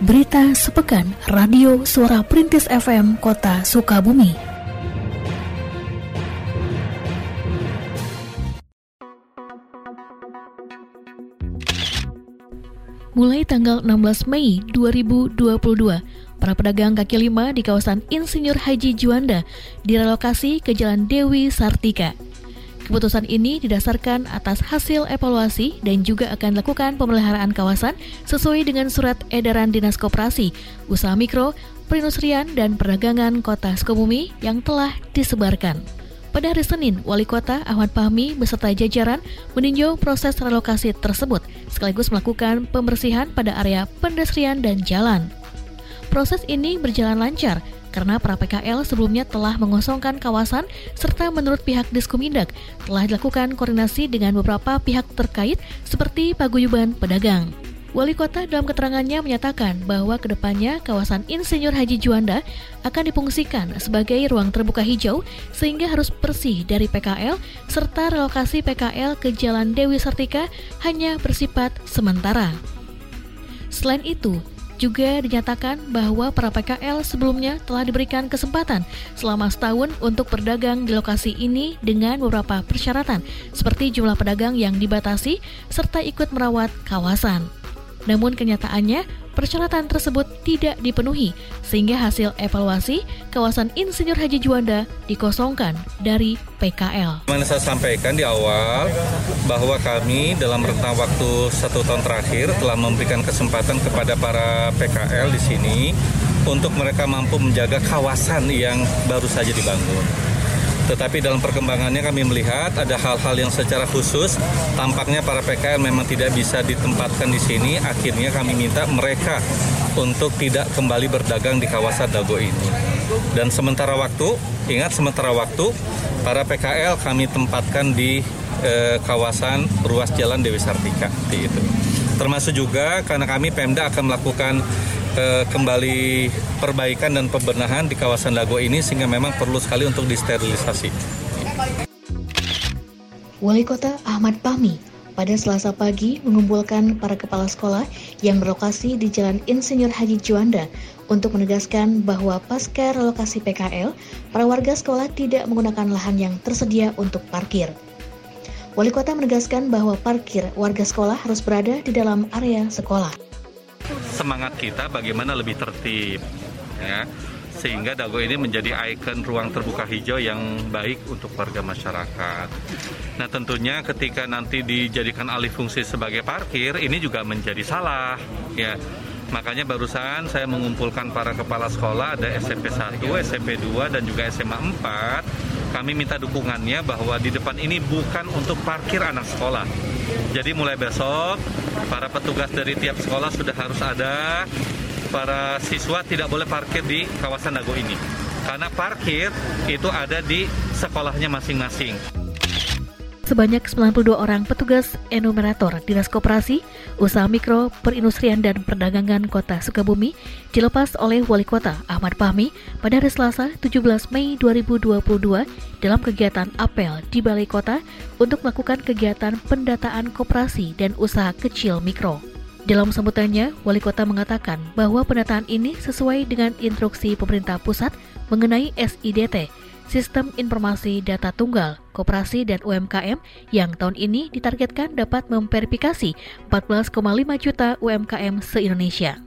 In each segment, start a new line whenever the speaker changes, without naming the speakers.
Berita sepekan Radio Suara Perintis FM Kota Sukabumi. Mulai tanggal 16 Mei 2022, para pedagang kaki lima di kawasan Insinyur Haji Juanda direlokasi ke Jalan Dewi Sartika. Keputusan ini didasarkan atas hasil evaluasi dan juga akan dilakukan pemeliharaan kawasan sesuai dengan surat edaran Dinas Koperasi, Usaha Mikro, Perindustrian dan Perdagangan Kota Sukabumi yang telah disebarkan. Pada hari Senin, Wali Kota Ahmad Fahmi beserta jajaran meninjau proses relokasi tersebut sekaligus melakukan pembersihan pada area pendestrian dan jalan. Proses ini berjalan lancar karena para PKL sebelumnya telah mengosongkan kawasan serta menurut pihak Diskomindak telah dilakukan koordinasi dengan beberapa pihak terkait seperti paguyuban pedagang. Wali kota dalam keterangannya menyatakan bahwa ke depannya kawasan Insinyur Haji Juanda akan dipungsikan sebagai ruang terbuka hijau sehingga harus bersih dari PKL serta relokasi PKL ke Jalan Dewi Sartika hanya bersifat sementara. Selain itu, juga dinyatakan bahwa para PKL sebelumnya telah diberikan kesempatan selama setahun untuk berdagang di lokasi ini dengan beberapa persyaratan seperti jumlah pedagang yang dibatasi serta ikut merawat kawasan. Namun kenyataannya, persyaratan tersebut tidak dipenuhi, sehingga hasil evaluasi kawasan Insinyur Haji Juanda dikosongkan dari PKL.
Mana saya sampaikan di awal bahwa kami dalam rentang waktu satu tahun terakhir telah memberikan kesempatan kepada para PKL di sini untuk mereka mampu menjaga kawasan yang baru saja dibangun. Tetapi dalam perkembangannya kami melihat ada hal-hal yang secara khusus tampaknya para PKL memang tidak bisa ditempatkan di sini. Akhirnya kami minta mereka untuk tidak kembali berdagang di kawasan Dago ini. Dan sementara waktu, ingat sementara waktu, para PKL kami tempatkan di eh, kawasan ruas jalan Dewi Sartika. Itu. Termasuk juga karena kami Pemda akan melakukan eh, kembali perbaikan dan pembenahan di kawasan Dago ini sehingga memang perlu sekali untuk disterilisasi.
Wali Kota Ahmad Pami pada Selasa pagi mengumpulkan para kepala sekolah yang berlokasi di Jalan Insinyur Haji Juanda untuk menegaskan bahwa pasca relokasi PKL, para warga sekolah tidak menggunakan lahan yang tersedia untuk parkir. Wali kota menegaskan bahwa parkir warga sekolah harus berada di dalam area sekolah.
Semangat kita bagaimana lebih tertib, ya sehingga Dago ini menjadi ikon ruang terbuka hijau yang baik untuk warga masyarakat. Nah tentunya ketika nanti dijadikan alih fungsi sebagai parkir ini juga menjadi salah ya. Makanya barusan saya mengumpulkan para kepala sekolah ada SMP 1, SMP 2 dan juga SMA 4. Kami minta dukungannya bahwa di depan ini bukan untuk parkir anak sekolah. Jadi mulai besok para petugas dari tiap sekolah sudah harus ada para siswa tidak boleh parkir di kawasan Dago ini. Karena parkir itu ada di sekolahnya masing-masing.
Sebanyak 92 orang petugas enumerator Dinas Koperasi, Usaha Mikro, Perindustrian dan Perdagangan Kota Sukabumi dilepas oleh Wali Kota Ahmad Fahmi pada hari Selasa 17 Mei 2022 dalam kegiatan apel di Balai Kota untuk melakukan kegiatan pendataan koperasi dan usaha kecil mikro. Dalam sambutannya, Wali Kota mengatakan bahwa pendataan ini sesuai dengan instruksi pemerintah pusat mengenai SIDT, Sistem Informasi Data Tunggal, Koperasi dan UMKM yang tahun ini ditargetkan dapat memverifikasi 14,5 juta UMKM se-Indonesia.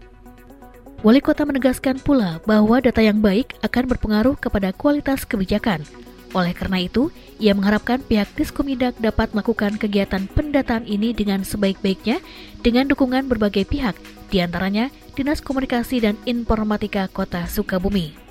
Wali Kota menegaskan pula bahwa data yang baik akan berpengaruh kepada kualitas kebijakan, oleh karena itu, ia mengharapkan pihak Diskomidak dapat melakukan kegiatan pendataan ini dengan sebaik-baiknya dengan dukungan berbagai pihak, di antaranya Dinas Komunikasi dan Informatika Kota Sukabumi.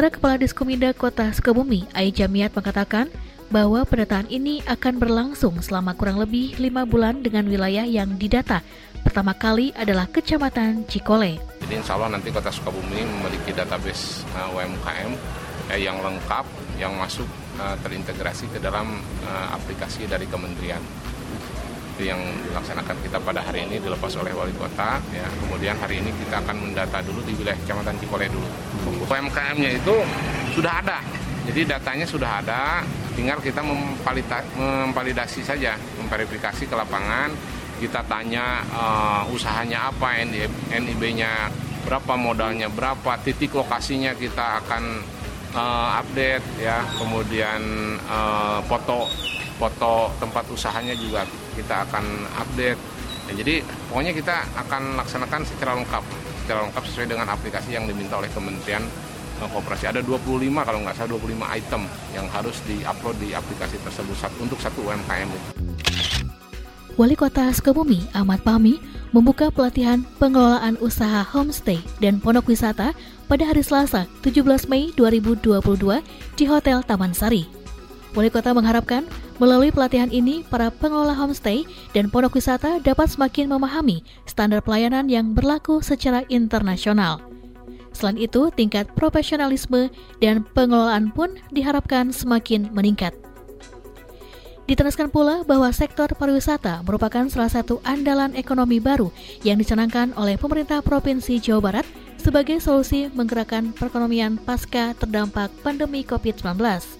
Para Kepala Diskomidak Kota Sukabumi, Ai Jamiat mengatakan bahwa pendataan ini akan berlangsung selama kurang lebih lima bulan dengan wilayah yang didata. Pertama kali adalah Kecamatan Cikole.
Jadi insya Allah nanti Kota Sukabumi memiliki database uh, UMKM eh, yang lengkap yang masuk uh, terintegrasi ke dalam uh, aplikasi dari kementerian itu yang dilaksanakan kita pada hari ini dilepas oleh wali kota ya. Kemudian hari ini kita akan mendata dulu di wilayah kecamatan Cikole dulu. UMKM-nya itu sudah ada. Jadi datanya sudah ada tinggal kita memvalidasi saja memverifikasi ke lapangan. Kita tanya uh, usahanya apa, NIB-nya berapa modalnya, berapa titik lokasinya kita akan uh, update ya, kemudian uh, foto foto tempat usahanya juga kita akan update. Ya, jadi pokoknya kita akan laksanakan secara lengkap, secara lengkap sesuai dengan aplikasi yang diminta oleh Kementerian Koperasi. Ada 25 kalau nggak salah 25 item yang harus diupload di aplikasi tersebut untuk satu UMKM.
Wali Kota Sukabumi Ahmad Pami membuka pelatihan pengelolaan usaha homestay dan pondok wisata pada hari Selasa 17 Mei 2022 di Hotel Taman Sari. Wali Kota mengharapkan melalui pelatihan ini para pengelola homestay dan pondok wisata dapat semakin memahami standar pelayanan yang berlaku secara internasional. Selain itu, tingkat profesionalisme dan pengelolaan pun diharapkan semakin meningkat. Ditegaskan pula bahwa sektor pariwisata merupakan salah satu andalan ekonomi baru yang dicanangkan oleh pemerintah Provinsi Jawa Barat sebagai solusi menggerakkan perekonomian pasca terdampak pandemi COVID-19.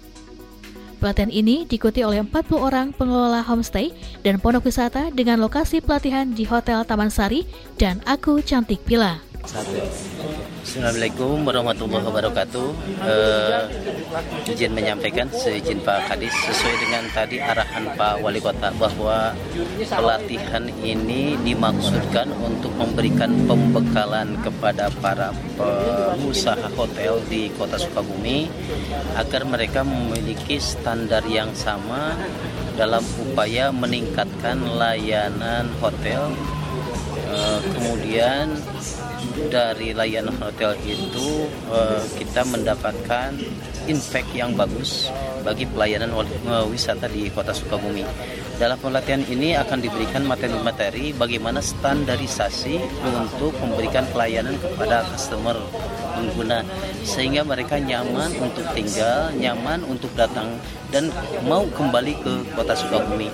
Pelatihan ini diikuti oleh 40 orang pengelola homestay dan pondok wisata dengan lokasi pelatihan di Hotel Taman Sari dan Aku Cantik Pila.
Assalamualaikum warahmatullahi wabarakatuh. Uh, izin menyampaikan seizin Pak Kadis sesuai dengan tadi arahan Pak Wali Kota bahwa pelatihan ini dimaksudkan untuk memberikan pembekalan kepada para pengusaha hotel di Kota Sukabumi agar mereka memiliki standar yang sama dalam upaya meningkatkan layanan hotel. Uh, kemudian dari layanan hotel itu uh, kita mendapatkan impact yang bagus bagi pelayanan wisata di Kota Sukabumi. Dalam pelatihan ini akan diberikan materi-materi bagaimana standarisasi untuk memberikan pelayanan kepada customer pengguna sehingga mereka nyaman untuk tinggal, nyaman untuk datang dan mau kembali ke Kota Sukabumi.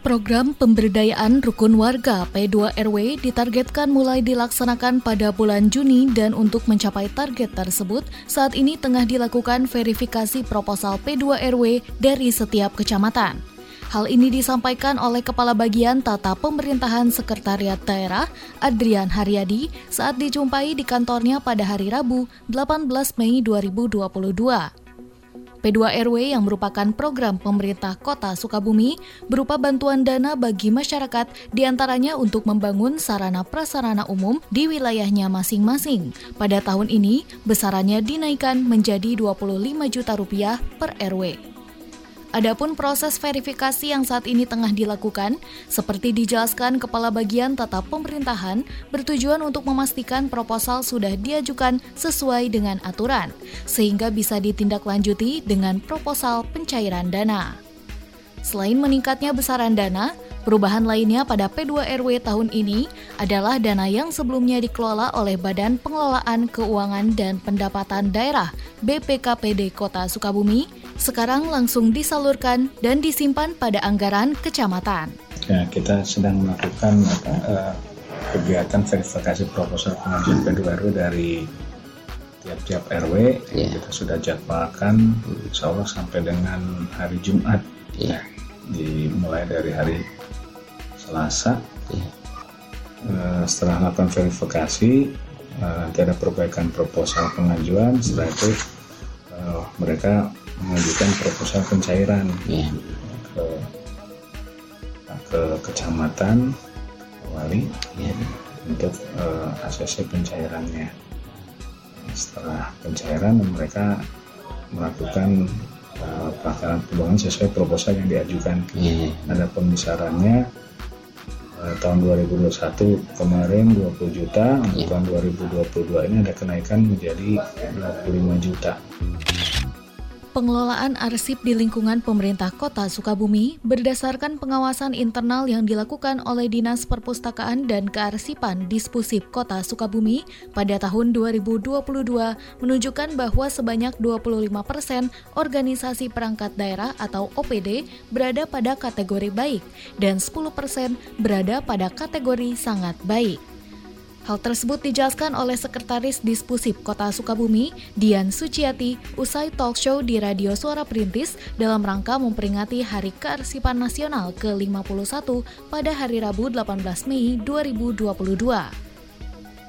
Program pemberdayaan rukun warga P2RW ditargetkan mulai dilaksanakan pada bulan Juni dan untuk mencapai target tersebut, saat ini tengah dilakukan verifikasi proposal P2RW dari setiap kecamatan. Hal ini disampaikan oleh Kepala Bagian Tata Pemerintahan Sekretariat Daerah, Adrian Haryadi, saat dijumpai di kantornya pada hari Rabu, 18 Mei 2022. P2RW yang merupakan program pemerintah kota Sukabumi berupa bantuan dana bagi masyarakat di antaranya untuk membangun sarana prasarana umum di wilayahnya masing-masing. Pada tahun ini, besarannya dinaikkan menjadi 25 juta rupiah per RW. Adapun proses verifikasi yang saat ini tengah dilakukan, seperti dijelaskan Kepala Bagian Tata Pemerintahan, bertujuan untuk memastikan proposal sudah diajukan sesuai dengan aturan, sehingga bisa ditindaklanjuti dengan proposal pencairan dana. Selain meningkatnya besaran dana, Perubahan lainnya pada P2RW tahun ini adalah dana yang sebelumnya dikelola oleh Badan Pengelolaan Keuangan dan Pendapatan Daerah BPKPD Kota Sukabumi sekarang langsung disalurkan dan disimpan pada anggaran kecamatan.
Ya, kita sedang melakukan apa, uh, kegiatan verifikasi proposal pengajuan P2RW dari tiap-tiap RW yeah. kita sudah jadwalkan insya Allah sampai dengan hari Jumat yeah. dimulai dari hari Selasa ya. uh, setelah melakukan verifikasi uh, nanti ada perbaikan proposal pengajuan setelah itu uh, mereka mengajukan proposal pencairan ya. ke ke kecamatan wali ya. untuk uh, ACC pencairannya setelah pencairan mereka melakukan uh, pelaksanaan pembangunan sesuai proposal yang diajukan. Yeah. Ada pembesarannya uh, tahun 2021 kemarin 20 juta, untuk yeah. tahun 2022 ini ada kenaikan menjadi 25 juta.
Pengelolaan arsip di lingkungan pemerintah kota Sukabumi berdasarkan pengawasan internal yang dilakukan oleh Dinas Perpustakaan dan Kearsipan Dispusip Kota Sukabumi pada tahun 2022 menunjukkan bahwa sebanyak 25 persen organisasi perangkat daerah atau OPD berada pada kategori baik dan 10 persen berada pada kategori sangat baik. Hal tersebut dijelaskan oleh Sekretaris Dispusip Kota Sukabumi, Dian Suciati, usai talk show di Radio Suara Perintis dalam rangka memperingati Hari Kearsipan Nasional ke-51 pada hari Rabu 18 Mei 2022.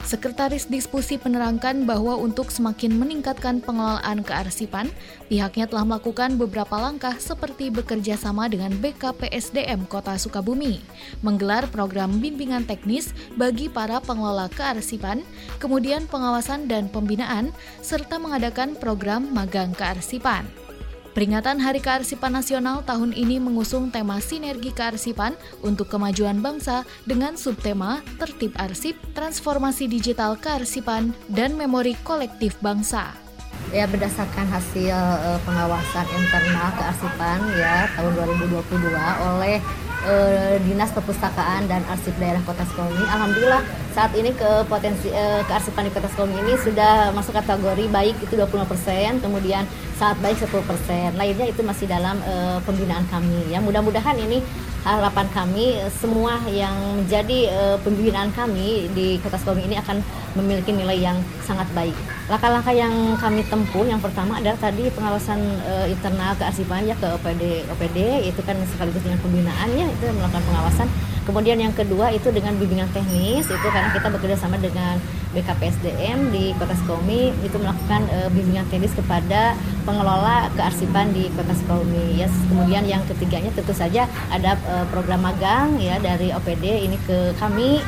Sekretaris Diskusi menerangkan bahwa untuk semakin meningkatkan pengelolaan kearsipan, pihaknya telah melakukan beberapa langkah seperti bekerja sama dengan BKPSDM Kota Sukabumi, menggelar program bimbingan teknis bagi para pengelola kearsipan, kemudian pengawasan dan pembinaan, serta mengadakan program magang kearsipan. Peringatan Hari Kearsipan Nasional tahun ini mengusung tema Sinergi Kearsipan untuk Kemajuan Bangsa dengan subtema Tertib Arsip, Transformasi Digital Kearsipan, dan Memori Kolektif Bangsa.
Ya berdasarkan hasil uh, pengawasan internal kearsipan ya tahun 2022 oleh uh, Dinas Perpustakaan dan Arsip Daerah Kota Sukabumi. Alhamdulillah saat ini ke potensi uh, kearsipan di Kota Sukabumi ini sudah masuk kategori baik itu 25%, kemudian saat baik 10%. Lainnya itu masih dalam uh, pembinaan kami. Ya mudah-mudahan ini harapan kami semua yang menjadi uh, pembinaan kami di Kota Sukabumi ini akan memiliki nilai yang sangat baik. Langkah-langkah yang kami tempuh yang pertama adalah tadi pengawasan uh, internal kearsipan ya ke OPD OPD itu kan sekaligus dengan pembinaannya itu melakukan pengawasan Kemudian yang kedua itu dengan bimbingan teknis itu karena kita bekerja sama dengan BKPSDM di Kota Sukabumi itu melakukan e, bimbingan teknis kepada pengelola kearsipan di Kota Sukabumi. Ya, kemudian yang ketiganya tentu saja ada e, program magang ya dari OPD ini ke kami.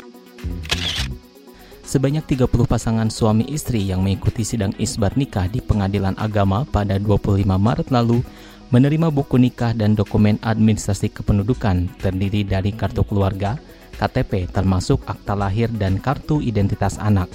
Sebanyak 30 pasangan suami istri yang mengikuti sidang isbat nikah di Pengadilan Agama pada 25 Maret lalu menerima buku nikah dan dokumen administrasi kependudukan terdiri dari kartu keluarga, KTP termasuk akta lahir dan kartu identitas anak.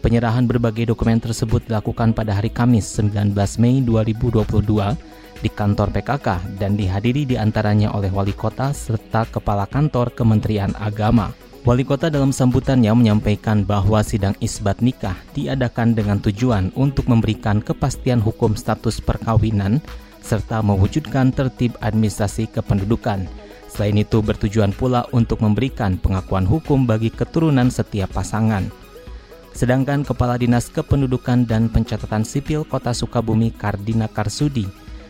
Penyerahan berbagai dokumen tersebut dilakukan pada hari Kamis 19 Mei 2022 di kantor PKK dan dihadiri di antaranya oleh wali kota serta kepala kantor Kementerian Agama. Wali kota dalam sambutannya menyampaikan bahwa sidang isbat nikah diadakan dengan tujuan untuk memberikan kepastian hukum status perkawinan serta mewujudkan tertib administrasi kependudukan. Selain itu bertujuan pula untuk memberikan pengakuan hukum bagi keturunan setiap pasangan. Sedangkan Kepala Dinas Kependudukan dan Pencatatan Sipil Kota Sukabumi Kardina Karsudi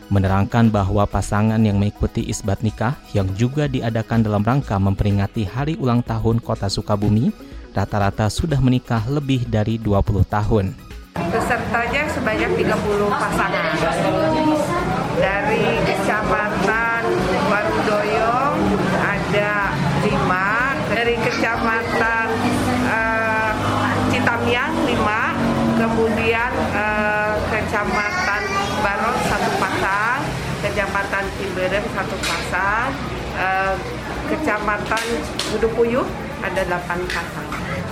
menerangkan bahwa pasangan yang mengikuti isbat nikah yang juga diadakan dalam rangka memperingati hari ulang tahun Kota Sukabumi rata-rata sudah menikah lebih dari 20 tahun.
Pesertanya sebanyak 30 pasangan dari kecamatan Warudoyong ada lima. Dari kecamatan uh, Citamiang lima. Kemudian uh, kecamatan Baron satu pasang. Kecamatan Ciberem satu pasang. Uh, kecamatan Gudupuyuh ada delapan pasang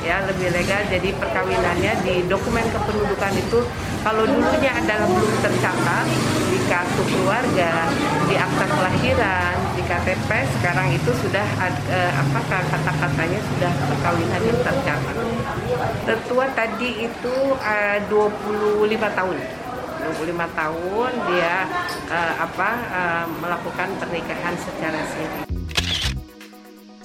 ya lebih legal. Jadi perkawinannya di dokumen kependudukan itu kalau dulunya adalah belum tercatat di kartu keluarga di akta kelahiran di KTP sekarang itu sudah eh, apa kata-katanya sudah perkawinan yang tercatat. Tertua tadi itu eh, 25 tahun. 25 tahun dia uh, apa uh, melakukan pernikahan secara siri.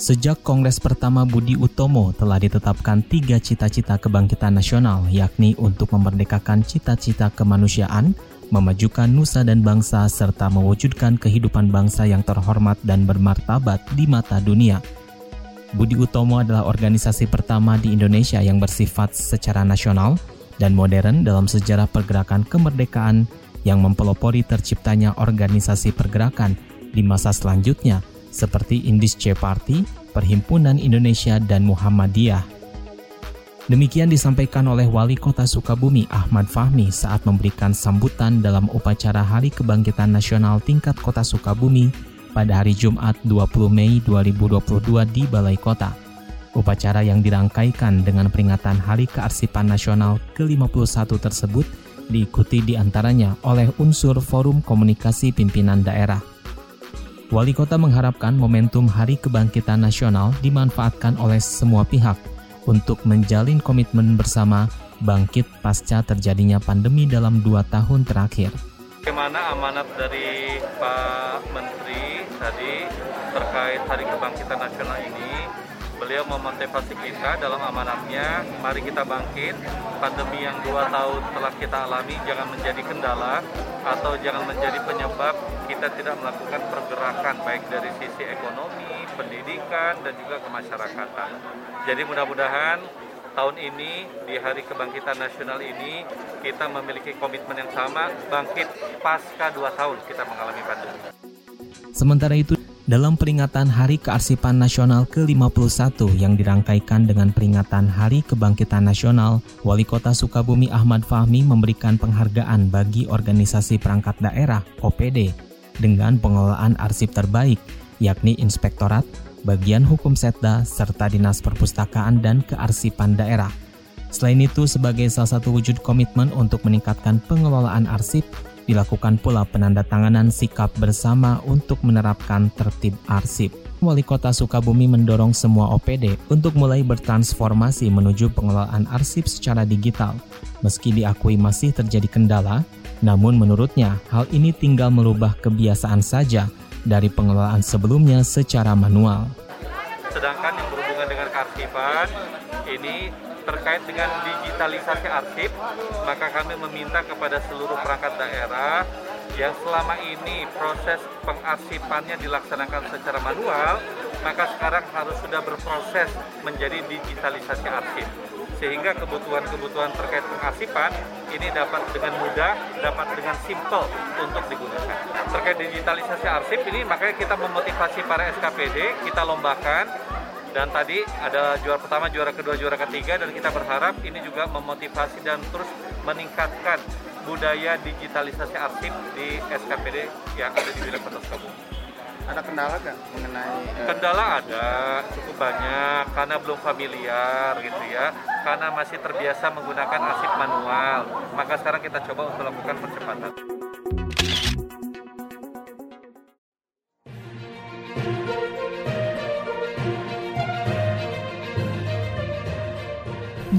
Sejak Kongres pertama Budi Utomo telah ditetapkan tiga cita-cita kebangkitan nasional, yakni untuk memerdekakan cita-cita kemanusiaan, memajukan nusa dan bangsa, serta mewujudkan kehidupan bangsa yang terhormat dan bermartabat di mata dunia. Budi Utomo adalah organisasi pertama di Indonesia yang bersifat secara nasional dan modern dalam sejarah pergerakan kemerdekaan yang mempelopori terciptanya organisasi pergerakan di masa selanjutnya – seperti Indische Party, Perhimpunan Indonesia, dan Muhammadiyah. Demikian disampaikan oleh Wali Kota Sukabumi Ahmad Fahmi saat memberikan sambutan dalam upacara Hari Kebangkitan Nasional tingkat Kota Sukabumi pada hari Jumat 20 Mei 2022 di Balai Kota. Upacara yang dirangkaikan dengan peringatan Hari Kearsipan Nasional ke-51 tersebut diikuti di antaranya oleh unsur Forum Komunikasi Pimpinan Daerah, Wali kota mengharapkan momentum Hari Kebangkitan Nasional dimanfaatkan oleh semua pihak untuk menjalin komitmen bersama bangkit pasca terjadinya pandemi dalam dua tahun terakhir.
Bagaimana amanat dari Pak Menteri tadi terkait Hari Kebangkitan Nasional ini beliau memotivasi kita dalam amanatnya, mari kita bangkit, pandemi yang dua tahun telah kita alami jangan menjadi kendala atau jangan menjadi penyebab kita tidak melakukan pergerakan baik dari sisi ekonomi, pendidikan, dan juga kemasyarakatan. Jadi mudah-mudahan tahun ini di Hari Kebangkitan Nasional ini kita memiliki komitmen yang sama bangkit pasca dua tahun kita mengalami pandemi.
Sementara itu, dalam peringatan Hari Kearsipan Nasional ke-51 yang dirangkaikan dengan peringatan Hari Kebangkitan Nasional, Wali Kota Sukabumi Ahmad Fahmi memberikan penghargaan bagi organisasi perangkat daerah OPD dengan pengelolaan arsip terbaik, yakni Inspektorat, bagian hukum Setda, serta Dinas Perpustakaan dan Kearsipan Daerah. Selain itu, sebagai salah satu wujud komitmen untuk meningkatkan pengelolaan arsip, dilakukan pula penandatanganan sikap bersama untuk menerapkan tertib arsip. Wali Kota Sukabumi mendorong semua OPD untuk mulai bertransformasi menuju pengelolaan arsip secara digital. Meski diakui masih terjadi kendala, namun menurutnya hal ini tinggal merubah kebiasaan saja dari pengelolaan sebelumnya secara manual.
Sedangkan yang berhubungan dengan kearsipan ini terkait dengan digitalisasi arsip, maka kami meminta kepada seluruh perangkat daerah yang selama ini proses pengarsipannya dilaksanakan secara manual, maka sekarang harus sudah berproses menjadi digitalisasi arsip sehingga kebutuhan-kebutuhan terkait pengarsipan ini dapat dengan mudah, dapat dengan simple untuk digunakan. Terkait digitalisasi arsip ini makanya kita memotivasi para SKPD, kita lombakan dan tadi ada juara pertama, juara kedua, juara ketiga dan kita berharap ini juga memotivasi dan terus meningkatkan budaya digitalisasi arsip di SKPD yang ada di wilayah Kota Sukabumi
ada kendala nggak mengenai
uh... kendala ada cukup banyak karena belum familiar gitu ya. Karena masih terbiasa menggunakan arsip manual. Maka sekarang kita coba untuk melakukan percepatan